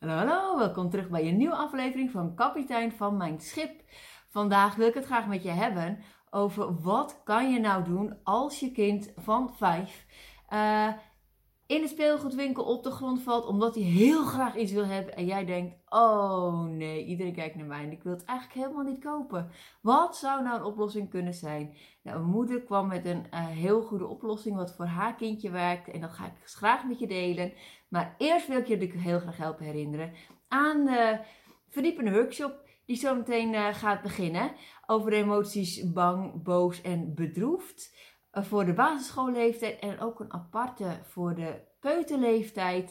Hallo, hallo, welkom terug bij een nieuwe aflevering van Kapitein van Mijn Schip. Vandaag wil ik het graag met je hebben over wat kan je nou doen als je kind van vijf uh, in de speelgoedwinkel op de grond valt omdat hij heel graag iets wil hebben en jij denkt, oh nee, iedereen kijkt naar mij en ik wil het eigenlijk helemaal niet kopen. Wat zou nou een oplossing kunnen zijn? Nou, mijn moeder kwam met een uh, heel goede oplossing wat voor haar kindje werkt en dat ga ik graag met je delen. Maar eerst wil ik je natuurlijk heel graag helpen herinneren aan de verdiepende workshop die zo meteen uh, gaat beginnen over emoties bang, boos en bedroefd. Uh, voor de basisschoolleeftijd en ook een aparte voor de peuterleeftijd.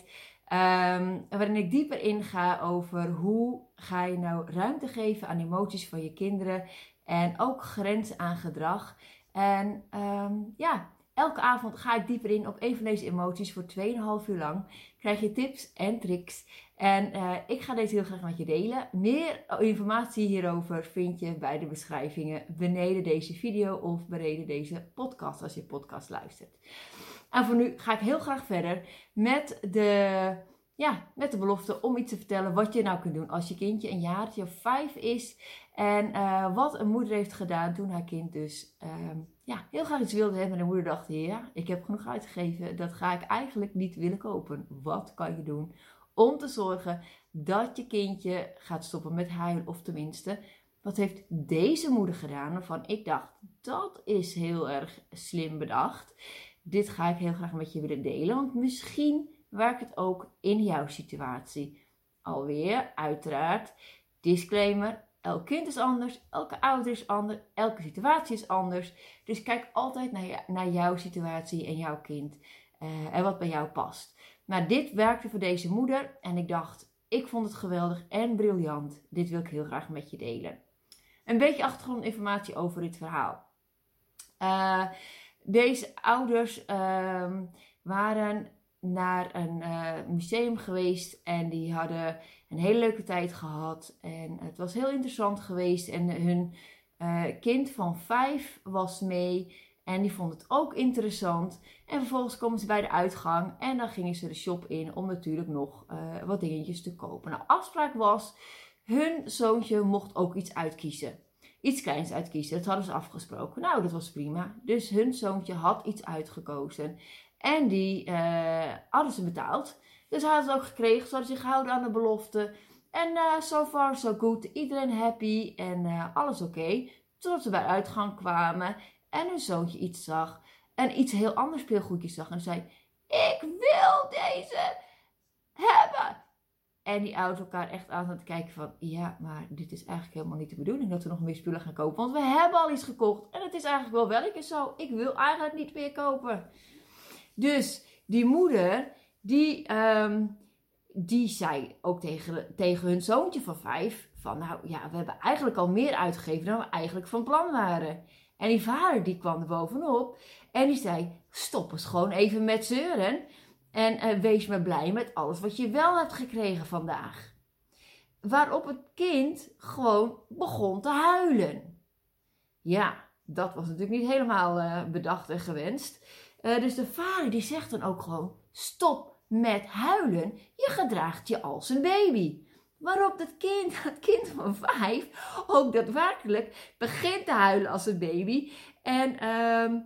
Um, waarin ik dieper inga over hoe ga je nou ruimte geven aan emoties van je kinderen. En ook grenzen aan gedrag. En um, ja, elke avond ga ik dieper in op een van deze emoties voor 2,5 uur lang. Krijg je tips en tricks. En uh, ik ga deze heel graag met je delen. Meer informatie hierover vind je bij de beschrijvingen beneden deze video of beneden deze podcast als je podcast luistert. En voor nu ga ik heel graag verder met de, ja, met de belofte om iets te vertellen wat je nou kunt doen als je kindje een jaartje of vijf is. En uh, wat een moeder heeft gedaan toen haar kind dus uh, ja, heel graag iets wilde hebben. En de moeder dacht, ja, ik heb genoeg uitgegeven. Dat ga ik eigenlijk niet willen kopen. Wat kan je doen om te zorgen dat je kindje gaat stoppen met huilen? Of tenminste, wat heeft deze moeder gedaan? Waarvan ik dacht, dat is heel erg slim bedacht. Dit ga ik heel graag met je willen delen. Want misschien werkt het ook in jouw situatie. Alweer, uiteraard, disclaimer Elk kind is anders, elke ouder is anders, elke situatie is anders. Dus kijk altijd naar, jouw situatie en jouw kind uh, en wat bij jou past. Maar dit werkte voor deze moeder en ik dacht, ik vond het geweldig en briljant. Dit wil ik heel graag met je delen. Een beetje achtergrondinformatie over dit verhaal. Uh, deze ouders uh, waren naar een uh, museum geweest en die hadden een hele leuke tijd gehad. En het was heel interessant geweest. En hun uh, kind van vijf was mee en die vond het ook interessant. En vervolgens komen ze bij de uitgang en dan gingen ze de shop in om natuurlijk nog uh, wat dingetjes te kopen. Nou, afspraak was, hun zoontje mocht ook iets uitkiezen. Iets kleins uitkiezen. Dat hadden ze afgesproken. Nou, dat was prima. Dus hun zoontje had iets uitgekozen. En die uh, hadden ze betaald. Dus hij had het ook gekregen. Ze hadden zich gehouden aan de belofte. En uh, so far so good. Iedereen happy en uh, alles oké. Totdat ze bij uitgang kwamen en hun zoontje iets zag. En iets heel anders speelgoedjes zag. En zei, ik wil deze hebben. En die ouders elkaar echt aan te kijken van... Ja, maar dit is eigenlijk helemaal niet de bedoeling dat we nog meer spullen gaan kopen. Want we hebben al iets gekocht. En het is eigenlijk wel welke zo. Ik wil eigenlijk niet meer kopen. Dus die moeder, die, um, die zei ook tegen, tegen hun zoontje van vijf: van nou ja, we hebben eigenlijk al meer uitgegeven dan we eigenlijk van plan waren. En die vader die kwam er bovenop en die zei: stop eens gewoon even met zeuren. En uh, wees maar blij met alles wat je wel hebt gekregen vandaag. Waarop het kind gewoon begon te huilen. Ja, dat was natuurlijk niet helemaal uh, bedacht en gewenst. Uh, dus de vader die zegt dan ook gewoon: stop met huilen. Je gedraagt je als een baby. Waarop dat kind, dat kind van vijf, ook daadwerkelijk begint te huilen als een baby. En uh,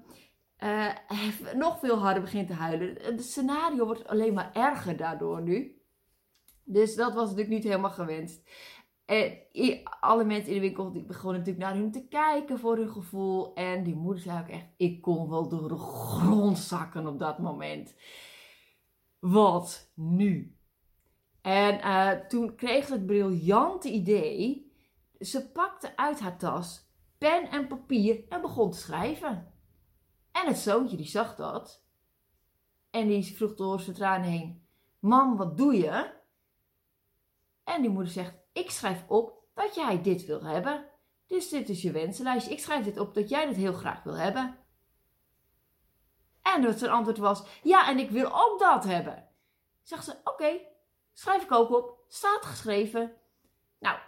uh, nog veel harder begint te huilen. Het scenario wordt alleen maar erger daardoor nu. Dus dat was natuurlijk niet helemaal gewenst. En alle mensen in de winkel die begonnen natuurlijk naar hun te kijken voor hun gevoel. En die moeder zei ook echt, ik kon wel door de grond zakken op dat moment. Wat nu? En uh, toen kreeg ze het briljante idee. Ze pakte uit haar tas pen en papier en begon te schrijven. En het zoontje die zag dat. En die vroeg door zijn tranen heen. Mam, wat doe je? En die moeder zegt, ik schrijf op dat jij dit wil hebben. Dus dit is je wensenlijstje. Ik schrijf dit op dat jij dit heel graag wil hebben. En dat zijn antwoord was: Ja, en ik wil ook dat hebben. Zegt ze: Oké, schrijf ik ook op. Staat geschreven. Nou,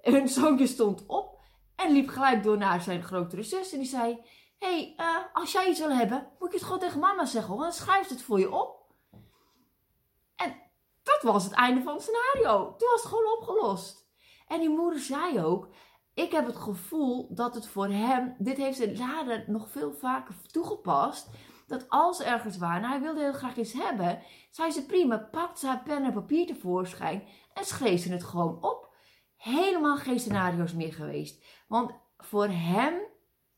hun zoontje stond op en liep gelijk door naar zijn grotere zus. En die zei: hey, uh, als jij iets wil hebben, moet je het gewoon tegen mama zeggen, want dan schrijft het voor je op dat was het einde van het scenario. Toen was het gewoon opgelost. En die moeder zei ook, ik heb het gevoel dat het voor hem, dit heeft ze later nog veel vaker toegepast, dat als ergens waren, nou, hij wilde heel graag iets hebben, zei ze prima, pakt ze haar pen en papier tevoorschijn en schreef ze het gewoon op. Helemaal geen scenario's meer geweest. Want voor hem,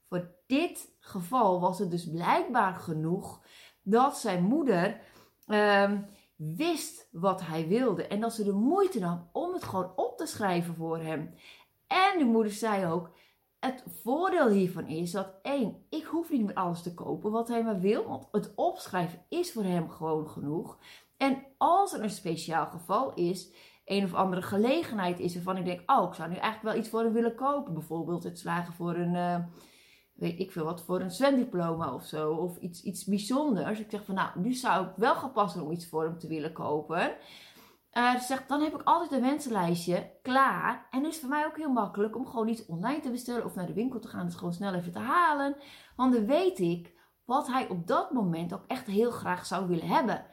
voor dit geval, was het dus blijkbaar genoeg dat zijn moeder ehm, wist wat hij wilde. En dat ze de moeite nam om het gewoon op te schrijven voor hem. En de moeder zei ook: het voordeel hiervan is dat één, ik hoef niet meer alles te kopen wat hij maar wil, want het opschrijven is voor hem gewoon genoeg. En als er een speciaal geval is, een of andere gelegenheid is waarvan ik denk, oh, ik zou nu eigenlijk wel iets voor hem willen kopen. Bijvoorbeeld het slagen voor een, uh, weet ik veel wat, voor een zwemdiploma of zo. Of iets, iets bijzonders. Ik zeg van, nou, nu zou ik wel gepast zijn om iets voor hem te willen kopen. Uh, zegt, dan heb ik altijd een wensenlijstje klaar. En is voor mij ook heel makkelijk om gewoon iets online te bestellen of naar de winkel te gaan. Dus gewoon snel even te halen. Want dan weet ik wat hij op dat moment ook echt heel graag zou willen hebben.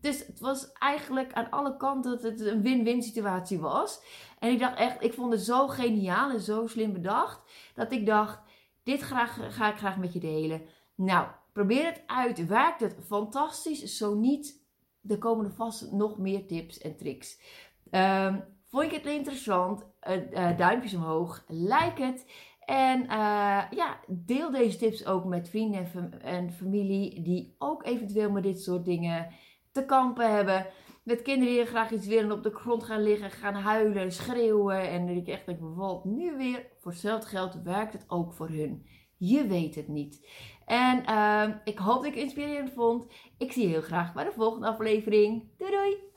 Dus het was eigenlijk aan alle kanten dat het een win-win situatie was. En ik dacht echt, ik vond het zo geniaal en zo slim bedacht. Dat ik dacht, dit graag, ga ik graag met je delen. Nou, probeer het uit. Werkt het fantastisch? Zo niet, er komen er vast nog meer tips en tricks. Um, vond je het interessant? Uh, duimpjes omhoog, like het. En uh, ja, deel deze tips ook met vrienden en, en, familie die ook eventueel met dit soort dingen te kampen hebben. Met kinderen die graag iets willen op de grond gaan liggen, gaan huilen, schreeuwen. En dat ik echt denk, wat nu weer? Voor hetzelfde geld werkt het ook voor hun. Je weet het niet. En uh, ik hoop dat ik het inspirerend vond. Ik zie je heel graag bij de volgende aflevering. Doei doei!